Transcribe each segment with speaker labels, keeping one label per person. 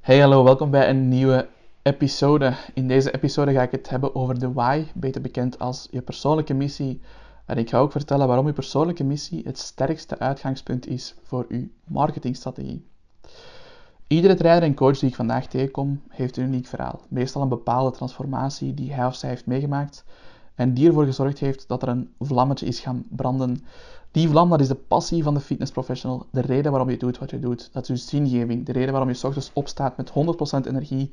Speaker 1: Hey hallo, welkom bij een nieuwe episode. In deze episode ga ik het hebben over de why, beter bekend als je persoonlijke missie. En ik ga ook vertellen waarom je persoonlijke missie het sterkste uitgangspunt is voor je marketingstrategie. Iedere trainer en coach die ik vandaag tegenkom, heeft een uniek verhaal. Meestal een bepaalde transformatie die hij of zij heeft meegemaakt en die ervoor gezorgd heeft dat er een vlammetje is gaan branden. Die vlam, dat is de passie van de fitnessprofessional, de reden waarom je doet wat je doet. Dat is je zingeving, de reden waarom je ochtends opstaat met 100% energie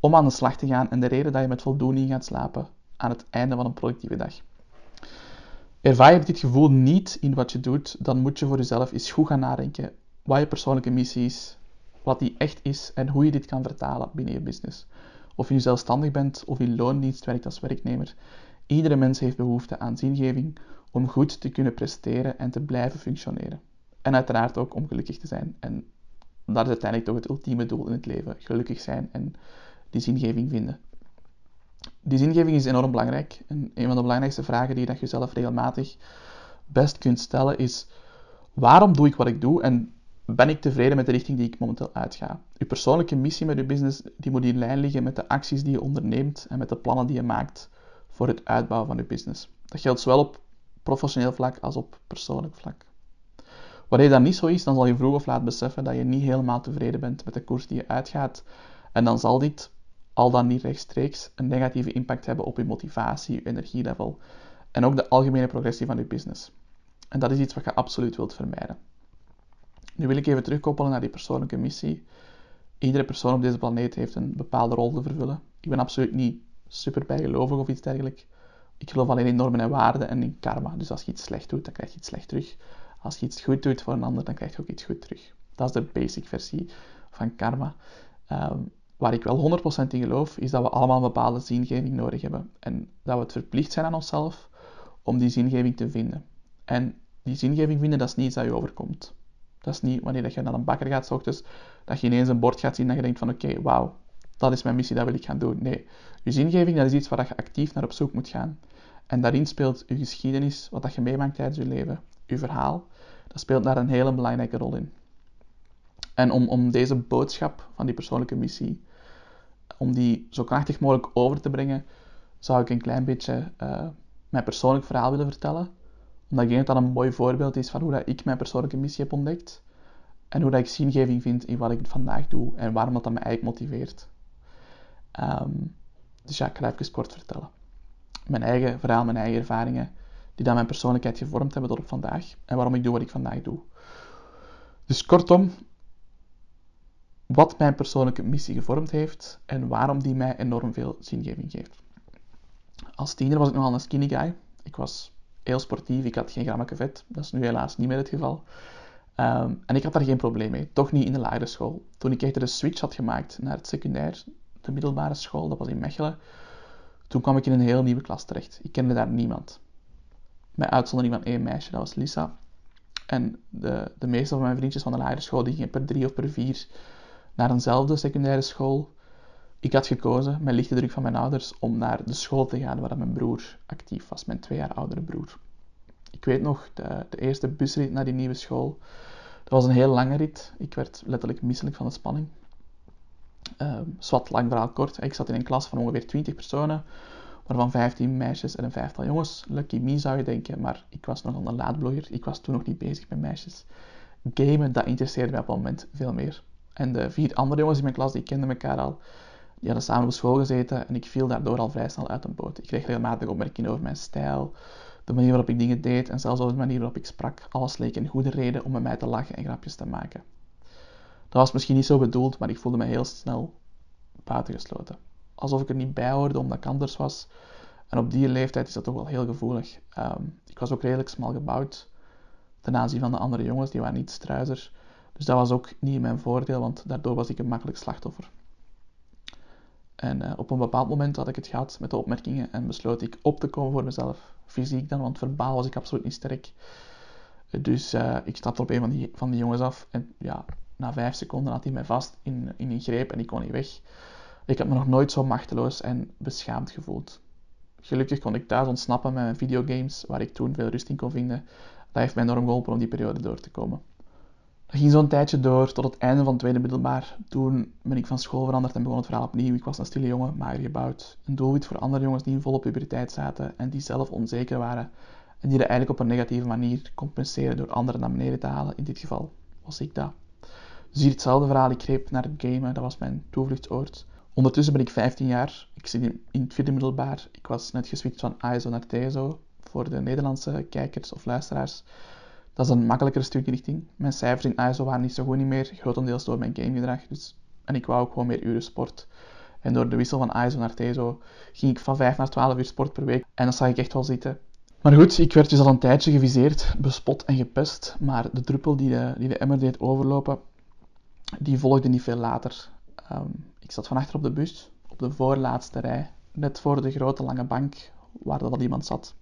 Speaker 1: om aan de slag te gaan en de reden dat je met voldoening gaat slapen aan het einde van een productieve dag. Ervaar je dit gevoel niet in wat je doet, dan moet je voor jezelf eens goed gaan nadenken wat je persoonlijke missie is, wat die echt is en hoe je dit kan vertalen binnen je business. Of je zelfstandig bent of in loondienst werkt als werknemer. Iedere mens heeft behoefte aan zingeving om goed te kunnen presteren en te blijven functioneren. En uiteraard ook om gelukkig te zijn. En dat is uiteindelijk toch het ultieme doel in het leven: gelukkig zijn en die zingeving vinden. Die zingeving is enorm belangrijk. En een van de belangrijkste vragen die je jezelf regelmatig best kunt stellen is: waarom doe ik wat ik doe en ben ik tevreden met de richting die ik momenteel uitga? Je persoonlijke missie met je business die moet in lijn liggen met de acties die je onderneemt en met de plannen die je maakt voor het uitbouwen van je business. Dat geldt zowel op professioneel vlak als op persoonlijk vlak. Wanneer dat niet zo is, dan zal je vroeg of laat beseffen dat je niet helemaal tevreden bent met de koers die je uitgaat. En dan zal dit, al dan niet rechtstreeks, een negatieve impact hebben op je motivatie, je energielevel en ook de algemene progressie van je business. En dat is iets wat je absoluut wilt vermijden. Nu wil ik even terugkoppelen naar die persoonlijke missie. Iedere persoon op deze planeet heeft een bepaalde rol te vervullen. Ik ben absoluut niet super bijgelovig of iets dergelijks. Ik geloof alleen in normen en waarden en in karma. Dus als je iets slecht doet, dan krijg je iets slecht terug. Als je iets goed doet voor een ander, dan krijg je ook iets goed terug. Dat is de basic versie van karma. Ehm, waar ik wel 100% in geloof, is dat we allemaal een bepaalde zingeving nodig hebben. En dat we het verplicht zijn aan onszelf om die zingeving te vinden. En die zingeving vinden, dat is niet iets dat je overkomt. Dat is niet wanneer je naar een bakker gaat, s ochtends, dat je ineens een bord gaat zien en je denkt van oké, wauw, dat is mijn missie, dat wil ik gaan doen. Nee, je zingeving, dat is iets waar je actief naar op zoek moet gaan. En daarin speelt je geschiedenis, wat dat je meemaakt tijdens je leven, je verhaal, dat speelt daar een hele belangrijke rol in. En om, om deze boodschap van die persoonlijke missie, om die zo krachtig mogelijk over te brengen, zou ik een klein beetje uh, mijn persoonlijk verhaal willen vertellen. Omdat ik denk dat dat een mooi voorbeeld is van hoe dat ik mijn persoonlijke missie heb ontdekt. En hoe dat ik zingeving vind in wat ik vandaag doe en waarom dat, dat me eigenlijk motiveert. Um, dus ja, ik ga even kort vertellen. Mijn eigen verhaal, mijn eigen ervaringen, die dan mijn persoonlijkheid gevormd hebben tot op vandaag. En waarom ik doe wat ik vandaag doe. Dus kortom, wat mijn persoonlijke missie gevormd heeft en waarom die mij enorm veel zingeving geeft. Als tiener was ik nogal een skinny guy. Ik was heel sportief, ik had geen grammetje vet. Dat is nu helaas niet meer het geval. Um, en ik had daar geen probleem mee, toch niet in de lagere school. Toen ik echt de switch had gemaakt naar het secundair, de middelbare school, dat was in Mechelen, toen kwam ik in een heel nieuwe klas terecht. Ik kende daar niemand. Met uitzondering van één meisje, dat was Lisa. En de, de meeste van mijn vriendjes van de lagere school, die gingen per drie of per vier naar eenzelfde secundaire school. Ik had gekozen, met lichte druk van mijn ouders, om naar de school te gaan waar mijn broer actief was, mijn twee jaar oudere broer. Ik weet nog, de, de eerste busrit naar die nieuwe school, dat was een heel lange rit. Ik werd letterlijk misselijk van de spanning. Zwart lang verhaal kort. Ik zat in een klas van ongeveer 20 personen, waarvan 15 meisjes en een vijftal jongens. Lucky me zou je denken, maar ik was nog een laadblogger. Ik was toen nog niet bezig met meisjes. Gamen, dat interesseerde mij op dat moment veel meer. En de vier andere jongens in mijn klas, die kenden elkaar al. Die hadden samen op school gezeten en ik viel daardoor al vrij snel uit een boot. Ik kreeg regelmatig opmerkingen over mijn stijl, de manier waarop ik dingen deed en zelfs over de manier waarop ik sprak. Alles leek een goede reden om met mij te lachen en grapjes te maken. Dat was misschien niet zo bedoeld, maar ik voelde me heel snel buitengesloten. Alsof ik er niet bij hoorde omdat ik anders was. En op die leeftijd is dat toch wel heel gevoelig. Ehm, ik was ook redelijk smal gebouwd ten aanzien van de andere jongens, die waren niet struizer. Dus dat was ook niet mijn voordeel, want daardoor was ik een makkelijk slachtoffer. En uh, op een bepaald moment had ik het gehad met de opmerkingen en besloot ik op te komen voor mezelf. Fysiek dan, want verbaal was ik absoluut niet sterk. Dus uh, ik stapte op een van die jongens af en ja, na vijf seconden had hij mij vast in, in een greep en ik kon niet weg. Ik had me nog nooit zo machteloos en beschaamd gevoeld. Gelukkig kon ik thuis ontsnappen met mijn videogames, waar ik toen veel rust in kon vinden. Dat heeft mij enorm geholpen om die periode door te komen. Dat ging zo'n tijdje door tot het einde van het tweede middelbaar. Toen ben ik van school veranderd en begon het verhaal opnieuw. Ik was een stille jongen, maar gebouwd. Een doelwit voor andere jongens die in volle puberteit zaten en die zelf onzeker waren. En die dat eigenlijk op een negatieve manier compenseren door anderen naar beneden te halen. In dit geval was ik dat. Hier hetzelfde verhaal. Ik greep naar het gamen, dat was mijn toevluchtsoord. Ondertussen ben ik 15 jaar. Ik zit in het vierde middelbaar. Ik was net geswitcht van ISO naar TSO. Voor de Nederlandse kijkers of luisteraars. Dat is een makkelijkere studierichting. Mijn cijfers in ISO waren niet zo goed niet meer, grotendeels door mijn gamegedrag. Dus, en ik wou ook gewoon meer uren sport. En door de wissel van ISO naar TSO ging ik van 5 naar 12 uur sport per week. En dat zag ik echt wel zitten. Maar goed, ik werd dus al een tijdje geviseerd, bespot en gepest. Maar de druppel die de, die de emmer deed overlopen, die volgde niet veel later. Ehm, ik zat van achter op de bus, op de voorlaatste rij, net voor de grote lange bank waar dat al iemand zat.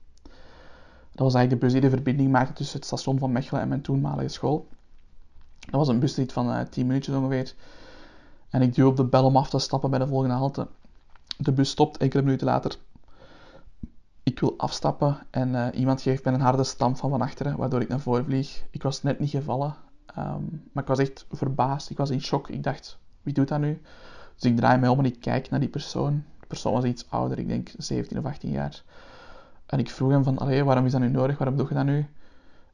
Speaker 1: Dat was eigenlijk de bus die de verbinding maakte tussen het station van Mechelen en mijn toenmalige school. Dat was een busrit van uh, eh, 10 minuutjes ongeveer. En ik duw op de bel om af te stappen bij de volgende halte. De bus stopt enkele minuten later. Ik wil afstappen en uh, iemand geeft mij een harde stamp van van achteren, waardoor ik naar voren vlieg. Ik was net niet gevallen, um, maar ik was echt verbaasd. Ik was in shock. Ik dacht, wie doet dat nu? Dus ik draai mij om en ik kijk naar die persoon. De persoon was iets ouder, ik denk 17 of 18 jaar. En ik vroeg hem van, waarom is dat nu nodig? Waarom doe je dat nu?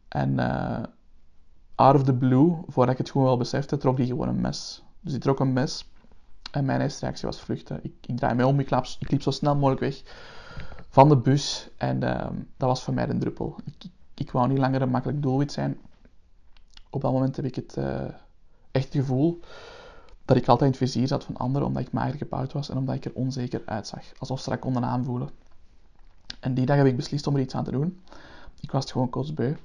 Speaker 1: En uh, out of the blue, voordat ik het gewoon wel besefte, trok hij gewoon een mes. Dus hij trok een mes. En mijn eerste reactie was vluchten. Ik, ik draai mij om, ik, ik liep zo snel mogelijk weg van de bus. En uh, dat was voor mij een druppel. Ik, ik, wou niet langer een makkelijk doelwit zijn. Op dat moment heb ik het uh, echt gevoel dat ik altijd in het vizier zat van anderen, omdat ik mager gebouwd was en omdat ik er onzeker uitzag. Alsof ze dat konden aanvoelen. En die dag heb ik beslist om er iets aan te doen. Ik was het gewoon kotsbeu.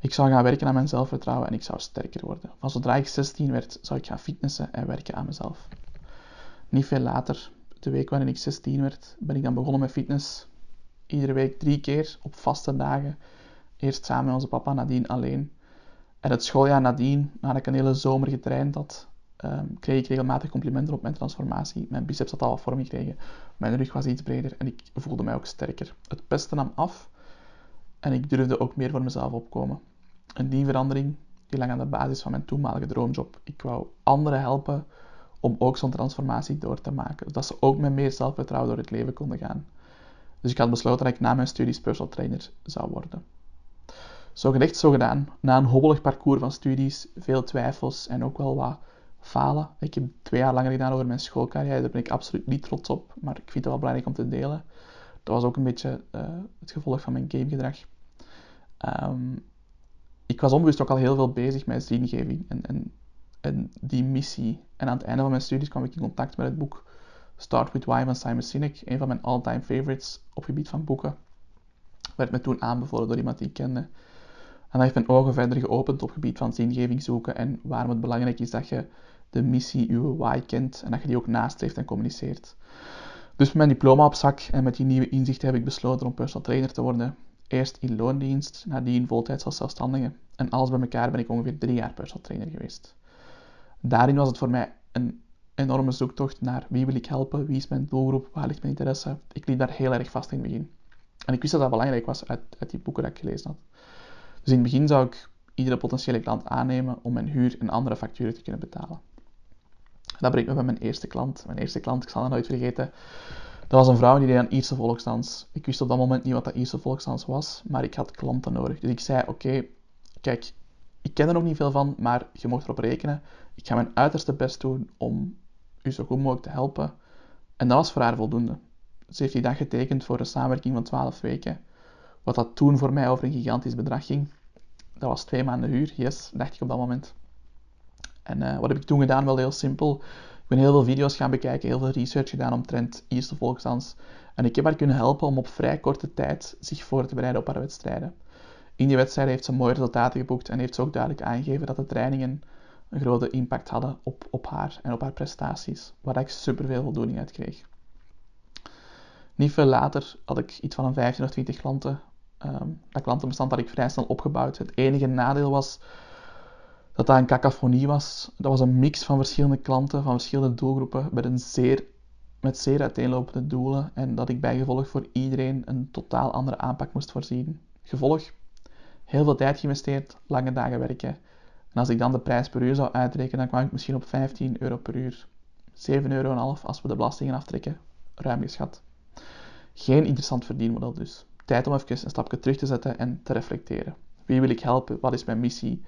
Speaker 1: Ik zou gaan werken aan mijn zelfvertrouwen en ik zou sterker worden. Van zodra ik 16 werd, zou ik gaan fitnessen en werken aan mezelf. Niet veel later, de week waarin ik 16 werd, ben ik dan begonnen met fitness. Iedere week drie keer op vaste dagen. Eerst samen met onze papa, nadien alleen. En het schooljaar nadien, nadat ik een hele zomer getraind had, um, kreeg ik regelmatig complimenten op mijn transformatie. Mijn biceps had al wat vorm gekregen, mijn rug was iets breder en ik voelde mij ook sterker. Het pesten nam af en ik durfde ook meer voor mezelf opkomen. En die verandering die lag aan de basis van mijn toenmalige droomjob. Ik wou anderen helpen om ook zo'n transformatie door te maken, zodat ze ook met meer zelfvertrouwen door het leven konden gaan. Dus ik had besloten dat ik na mijn studies personal trainer zou worden. Zo gezegd, zo gedaan. Na een hobbelig parcours van studies, veel twijfels en ook wel wat falen. Ik heb twee jaar langer gedaan over mijn schoolcarrière. Daar ben ik absoluut niet trots op. Maar ik vind het wel belangrijk om te delen. Dat was ook een beetje uh, het gevolg van mijn gamegedrag. Um, ik was onbewust ook al heel veel bezig met zingeving en, en, en, die missie. En aan het einde van mijn studies kwam ik in contact met het boek Start With Why van Simon Sinek. Een van mijn all-time favorites op gebied van boeken. Werd me toen aanbevolen door iemand die ik kende. En dat heeft mijn ogen verder geopend op gebied van zingeving zoeken en waarom het belangrijk is dat je de missie, uw why kent en dat je die ook nastreeft en communiceert. Dus met mijn diploma op zak en met die nieuwe inzichten heb ik besloten om personal trainer te worden. Eerst in loondienst, nadien voltijds als zelfstandige. En alles bij elkaar ben ik ongeveer drie jaar personal trainer geweest. Daarin was het voor mij een enorme zoektocht naar wie wil ik helpen, wie is mijn doelgroep, waar ligt mijn interesse. Ik liep daar heel erg vast in het begin. En ik wist dat dat belangrijk was uit, uit die boeken dat ik gelezen had. Dus in het begin zou ik iedere potentiële klant aannemen om mijn huur en andere facturen te kunnen betalen. Dat brengt me bij mijn eerste klant. Mijn eerste klant, ik zal het nooit vergeten, dat was een vrouw die deed aan Ierse volksdans. Ik wist op dat moment niet wat dat Ierse volksdans was, maar ik had klanten nodig. Dus ik zei, oké, kijk, ik ken er nog niet veel van, maar je mocht erop rekenen. Ik ga mijn uiterste best doen om u zo goed mogelijk te helpen. En dat was voor haar voldoende. Ze heeft die dag getekend voor een samenwerking van 12 weken. Wat dat toen voor mij over een gigantisch bedrag ging. Dat was twee maanden huur, yes, dacht ik op dat moment. En uh, wat heb ik toen gedaan? Wel heel simpel. Ik ben heel veel video's gaan bekijken, heel veel research gedaan omtrent Ierse volksdans. En ik heb haar kunnen helpen om op vrij korte tijd zich voor te bereiden op haar wedstrijden. In die wedstrijden heeft ze mooie resultaten geboekt en heeft ze ook duidelijk aangegeven dat de trainingen een grote impact hadden op, op haar en op haar prestaties, waar ik super veel voldoening uit kreeg. Niet veel later had ik iets van een 15 of 20 klanten Um, dat klantenbestand had ik vrij snel opgebouwd. Het enige nadeel was dat dat een cacophonie was. Dat was een mix van verschillende klanten, van verschillende doelgroepen, met, een zeer, met zeer uiteenlopende doelen. En dat ik bijgevolg voor iedereen een totaal andere aanpak moest voorzien. Gevolg, heel veel tijd geïnvesteerd, lange dagen werken, En als ik dan de prijs per uur zou uitrekenen, dan kwam ik misschien op 15 euro per uur. 7,5 euro als we de belastingen aftrekken, ruim geschat. Geen interessant verdienmodel dus. Tijd om even een stapje terug te zetten en te reflecteren. Wie wil ik helpen? Wat is mijn missie?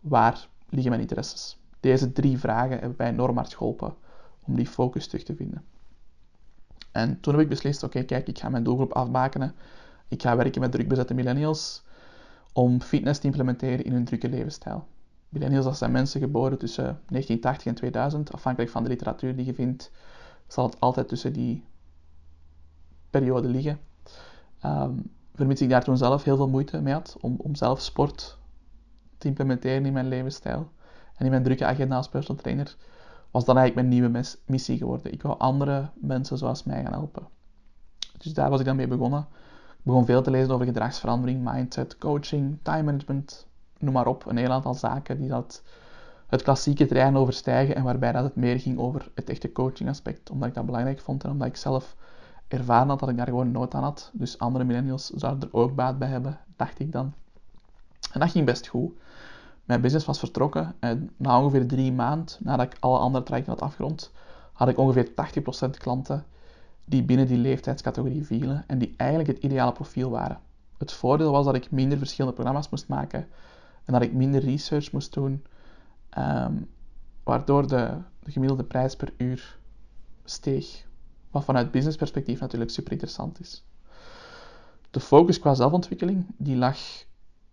Speaker 1: Waar liggen mijn interesses? Deze drie vragen hebben mij enorm hard geholpen om die focus terug te vinden. En toen heb ik beslist, oké, kijk, ik ga mijn doelgroep afbakenen. Ik ga werken met drukbezette millennials om fitness te implementeren in hun drukke levensstijl. Millennials, zijn mensen geboren tussen 1980 en 2000. Afhankelijk van de literatuur die je vindt, zal het altijd tussen die periode liggen. Um, vermits ik daar toen zelf heel veel moeite mee had om, om zelf sport te implementeren in mijn levensstijl en in mijn drukke agenda als personal trainer, was dan eigenlijk mijn nieuwe missie geworden. Ik wou andere mensen zoals mij gaan helpen. Dus daar was ik dan mee begonnen. Ik begon veel te lezen over gedragsverandering, mindset, coaching, time management, noem maar op. Een heel aantal zaken die dat het klassieke trein overstijgen en waarbij dat het meer ging over het echte coaching aspect, omdat ik dat belangrijk vond en omdat ik zelf ervaren had dat ik daar gewoon nood aan had. Dus andere millennials zouden er ook baat bij hebben, dacht ik dan. En dat ging best goed. Mijn business was vertrokken en na ongeveer drie maanden, nadat ik alle andere trajecten had afgerond, had ik ongeveer 80% klanten die binnen die leeftijdscategorie vielen en die eigenlijk het ideale profiel waren. Het voordeel was dat ik minder verschillende programma's moest maken en dat ik minder research moest doen, ehm, waardoor de, de gemiddelde prijs per uur steeg. Wat vanuit businessperspectief natuurlijk super interessant is. De focus qua zelfontwikkeling die lag,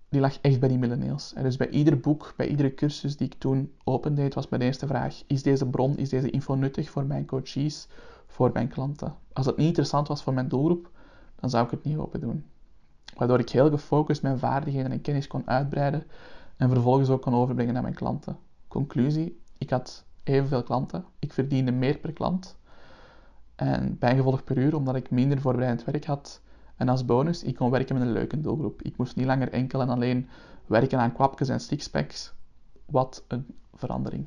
Speaker 1: die lag echt bij die millennials. En dus bij ieder boek, bij iedere cursus die ik toen opendeed, was mijn eerste vraag: is deze bron, is deze info nuttig voor mijn coaches, voor mijn klanten? Als het niet interessant was voor mijn doelgroep, dan zou ik het niet open doen. Waardoor ik heel gefocust mijn vaardigheden en kennis kon uitbreiden en vervolgens ook kon overbrengen naar mijn klanten. Conclusie: ik had evenveel klanten, ik verdiende meer per klant en bijgevolg per uur, omdat ik minder voorbereidend werk had. En als bonus, ik kon werken met een leuke doelgroep. Ik moest niet langer enkel en alleen werken aan kwapjes en sixpacks. Wat een verandering.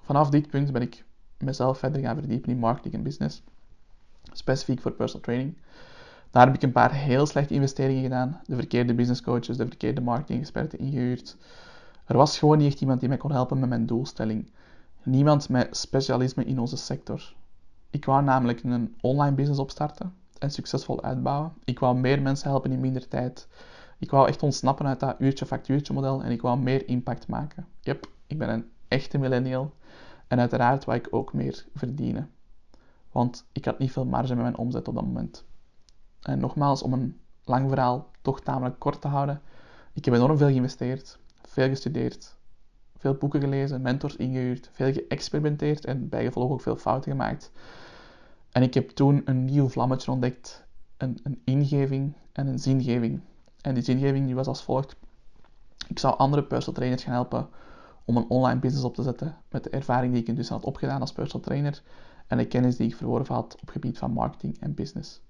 Speaker 1: Vanaf dit punt ben ik mezelf verder gaan verdiepen in marketing en business. Specifiek voor personal training. Daar heb ik een paar heel slechte investeringen gedaan. De verkeerde business coaches, de verkeerde marketing experten ingehuurd. Er was gewoon niet echt iemand die mij kon helpen met mijn doelstelling. Niemand met specialisme in onze sector. Ik wou namelijk een online business opstarten en succesvol uitbouwen. Ik wou meer mensen helpen in minder tijd. Ik wou echt ontsnappen uit dat uurtje-factuurtje model en ik wou meer impact maken. Yep, ik ben een echte millennial en uiteraard wou ik ook meer verdienen. Want ik had niet veel marge met mijn omzet op dat moment. En nogmaals, om een lang verhaal toch tamelijk kort te houden. Ik heb enorm veel geïnvesteerd, veel gestudeerd, veel boeken gelezen, mentors ingehuurd, veel geëxperimenteerd en bijgevolg ook veel fouten gemaakt. En ik heb toen een nieuw vlammetje ontdekt, een, een ingeving en een zingeving. En die zingeving die was als volgt. Ik zou andere personal trainers gaan helpen om een online business op te zetten met de ervaring die ik intussen had opgedaan als personal trainer en de kennis die ik verworven had op het gebied van marketing en business.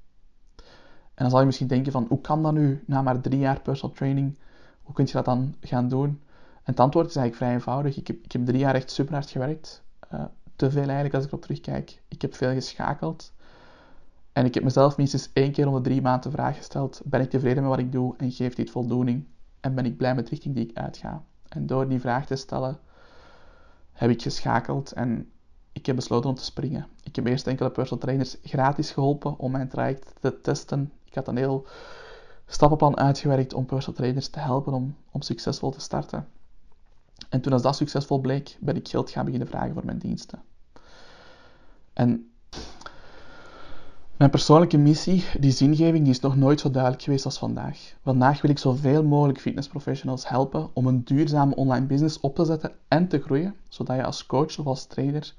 Speaker 1: En dan zal je misschien denken van, hoe kan dat nu na maar drie jaar personal training? Hoe kun je dat dan gaan doen? En het antwoord is eigenlijk vrij eenvoudig. Ik heb, ik heb drie jaar echt super hard gewerkt. Uh, te veel eigenlijk als ik erop terugkijk. Ik heb veel geschakeld. En ik heb mezelf minstens één keer om de drie maanden de vraag gesteld: ben ik tevreden met wat ik doe en geeft dit voldoening? En ben ik blij met de richting die ik uitga? En door die vraag te stellen, heb ik geschakeld en ik heb besloten om te springen. Ik heb eerst enkele personal trainers gratis geholpen om mijn traject te testen. Ik had een heel stappenplan uitgewerkt om personal trainers te helpen om, om succesvol te starten. En toen als dat succesvol bleek, ben ik geld gaan beginnen vragen voor mijn diensten. En mijn persoonlijke missie, die zingeving, die is nog nooit zo duidelijk geweest als vandaag. Vandaag wil ik zoveel mogelijk fitnessprofessionals helpen om een duurzame online business op te zetten en te groeien, zodat je als coach of als trainer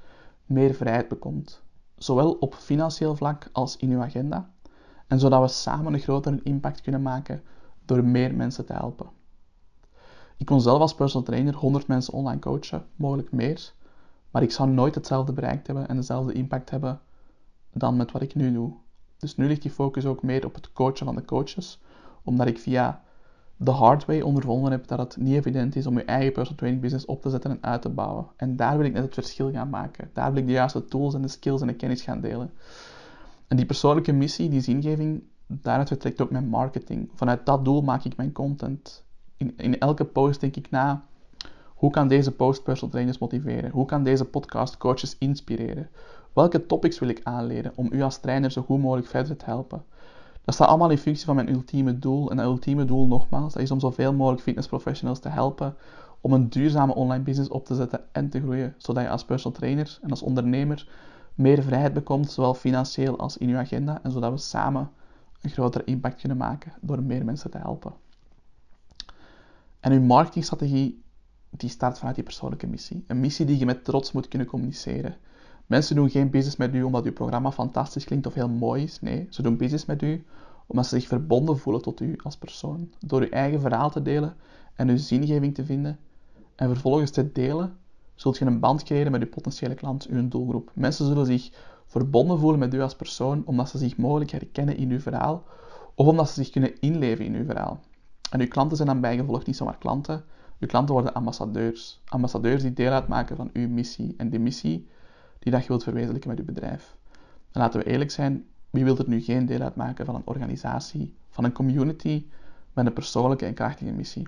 Speaker 1: meer vrijheid bekomt. Zowel op financieel vlak als in uw agenda. En zodat we samen een grotere impact kunnen maken door meer mensen te helpen. Ik kon zelf als personal trainer 100 mensen online coachen, mogelijk meer. Maar ik zou nooit hetzelfde bereikt hebben en dezelfde impact hebben dan met wat ik nu doe. Dus nu ligt die focus ook meer op het coachen van de coaches, omdat ik via de hard way ondervonden heb dat het niet evident is om je eigen personal training business op te zetten en uit te bouwen. En daar wil ik net het verschil gaan maken. Daar wil ik de juiste tools en de skills en de kennis gaan delen. En die persoonlijke missie, die zingeving, daaruit vertrekt ook mijn marketing. Vanuit dat doel maak ik mijn content in, in elke post denk ik na, Hoe kan deze post personal trainers motiveren? Hoe kan deze podcast coaches inspireren? Welke topics wil ik aanleren om u als trainer zo goed mogelijk verder te helpen? Dat staat allemaal in functie van mijn ultieme doel. En dat ultieme doel, nogmaals, dat is om zoveel mogelijk fitnessprofessionals te helpen om een duurzame online business op te zetten en te groeien, zodat je als personal trainer en als ondernemer meer vrijheid bekomt, zowel financieel als in je agenda, en zodat we samen een grotere impact kunnen maken door meer mensen te helpen. En uw marketingstrategie die start vanuit die persoonlijke missie. Een missie die je met trots moet kunnen communiceren. Mensen doen geen business met u omdat uw programma fantastisch klinkt of heel mooi is. Nee, ze doen business met u omdat ze zich verbonden voelen tot u als persoon. Door uw eigen verhaal te delen en uw zingeving te vinden en vervolgens te delen, zult je een band creëren met uw potentiële klant, uw doelgroep. Mensen zullen zich verbonden voelen met u als persoon omdat ze zich mogelijk herkennen in uw verhaal of omdat ze zich kunnen inleven in uw verhaal. En uw klanten zijn dan bijgevolg niet zomaar klanten, uw klanten worden ambassadeurs. Ambassadeurs die deel uitmaken van uw missie en de missie die dat je wilt verwezenlijken met uw bedrijf. En laten we eerlijk zijn, wie wil er nu geen deel uitmaken van een organisatie, van een community met een persoonlijke en krachtige missie?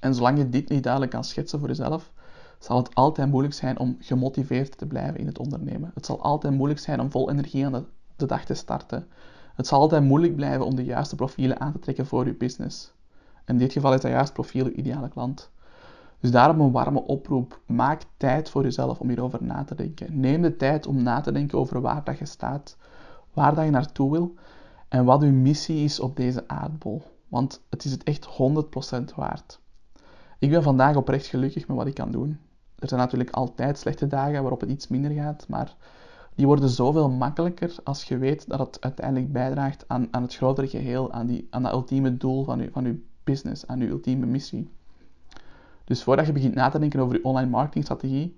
Speaker 1: En zolang je dit niet duidelijk kan schetsen voor jezelf, zal het altijd moeilijk zijn om gemotiveerd te blijven in het ondernemen. Het zal altijd moeilijk zijn om vol energie aan de dag te starten. Het zal altijd moeilijk blijven om de juiste profielen aan te trekken voor je business. In dit geval is dat juist profiel uw ideale klant. Dus daarom een warme oproep. Maak tijd voor jezelf om hierover na te denken. Neem de tijd om na te denken over waar dat je staat, waar dat je naartoe wil en wat uw missie is op deze aardbol. Want het is het echt 100% waard. Ik ben vandaag oprecht gelukkig met wat ik kan doen. Er zijn natuurlijk altijd slechte dagen waarop het iets minder gaat, maar die worden zoveel makkelijker als je weet dat het uiteindelijk bijdraagt aan, aan het grotere geheel, aan, die, aan dat ultieme doel van je, van business, aan uw ultieme missie. Dus voordat je begint na te denken over je online marketingstrategie,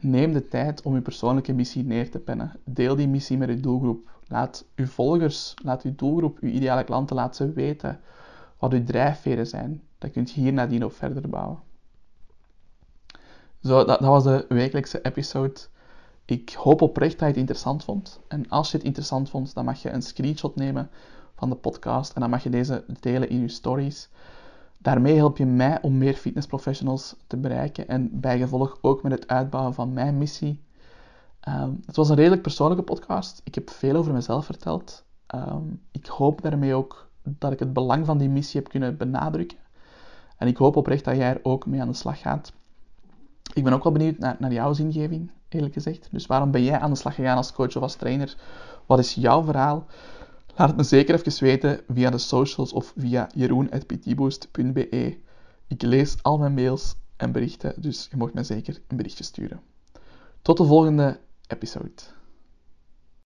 Speaker 1: neem de tijd om je persoonlijke missie neer te pennen. Deel die missie met je doelgroep. Laat uw volgers, laat uw doelgroep, uw ideale klanten, laat ze weten wat uw drijfveren zijn. Dan kunt je hier nadien op verder bouwen. Zo, dat, dat was de wekelijkse episode. Ik hoop oprecht dat je het interessant vond. En als je het interessant vond, dan mag je een screenshot nemen van de podcast en dan mag je deze delen in je stories. Daarmee help je mij om meer fitnessprofessionals te bereiken en bijgevolg ook met het uitbouwen van mijn missie. Um, het was een redelijk persoonlijke podcast. Ik heb veel over mezelf verteld. Um, ik hoop daarmee ook dat ik het belang van die missie heb kunnen benadrukken. En ik hoop oprecht dat jij er ook mee aan de slag gaat. Ik ben ook wel benieuwd naar, naar jouw zingeving, eerlijk gezegd. Dus waarom ben jij aan de slag gegaan als coach of als trainer? Wat is jouw verhaal? Laat het me zeker even weten via de socials of via jeroen.ptboost.be. Ik lees al mijn mails en berichten, dus je mag mij zeker een berichtje sturen. Tot de volgende episode.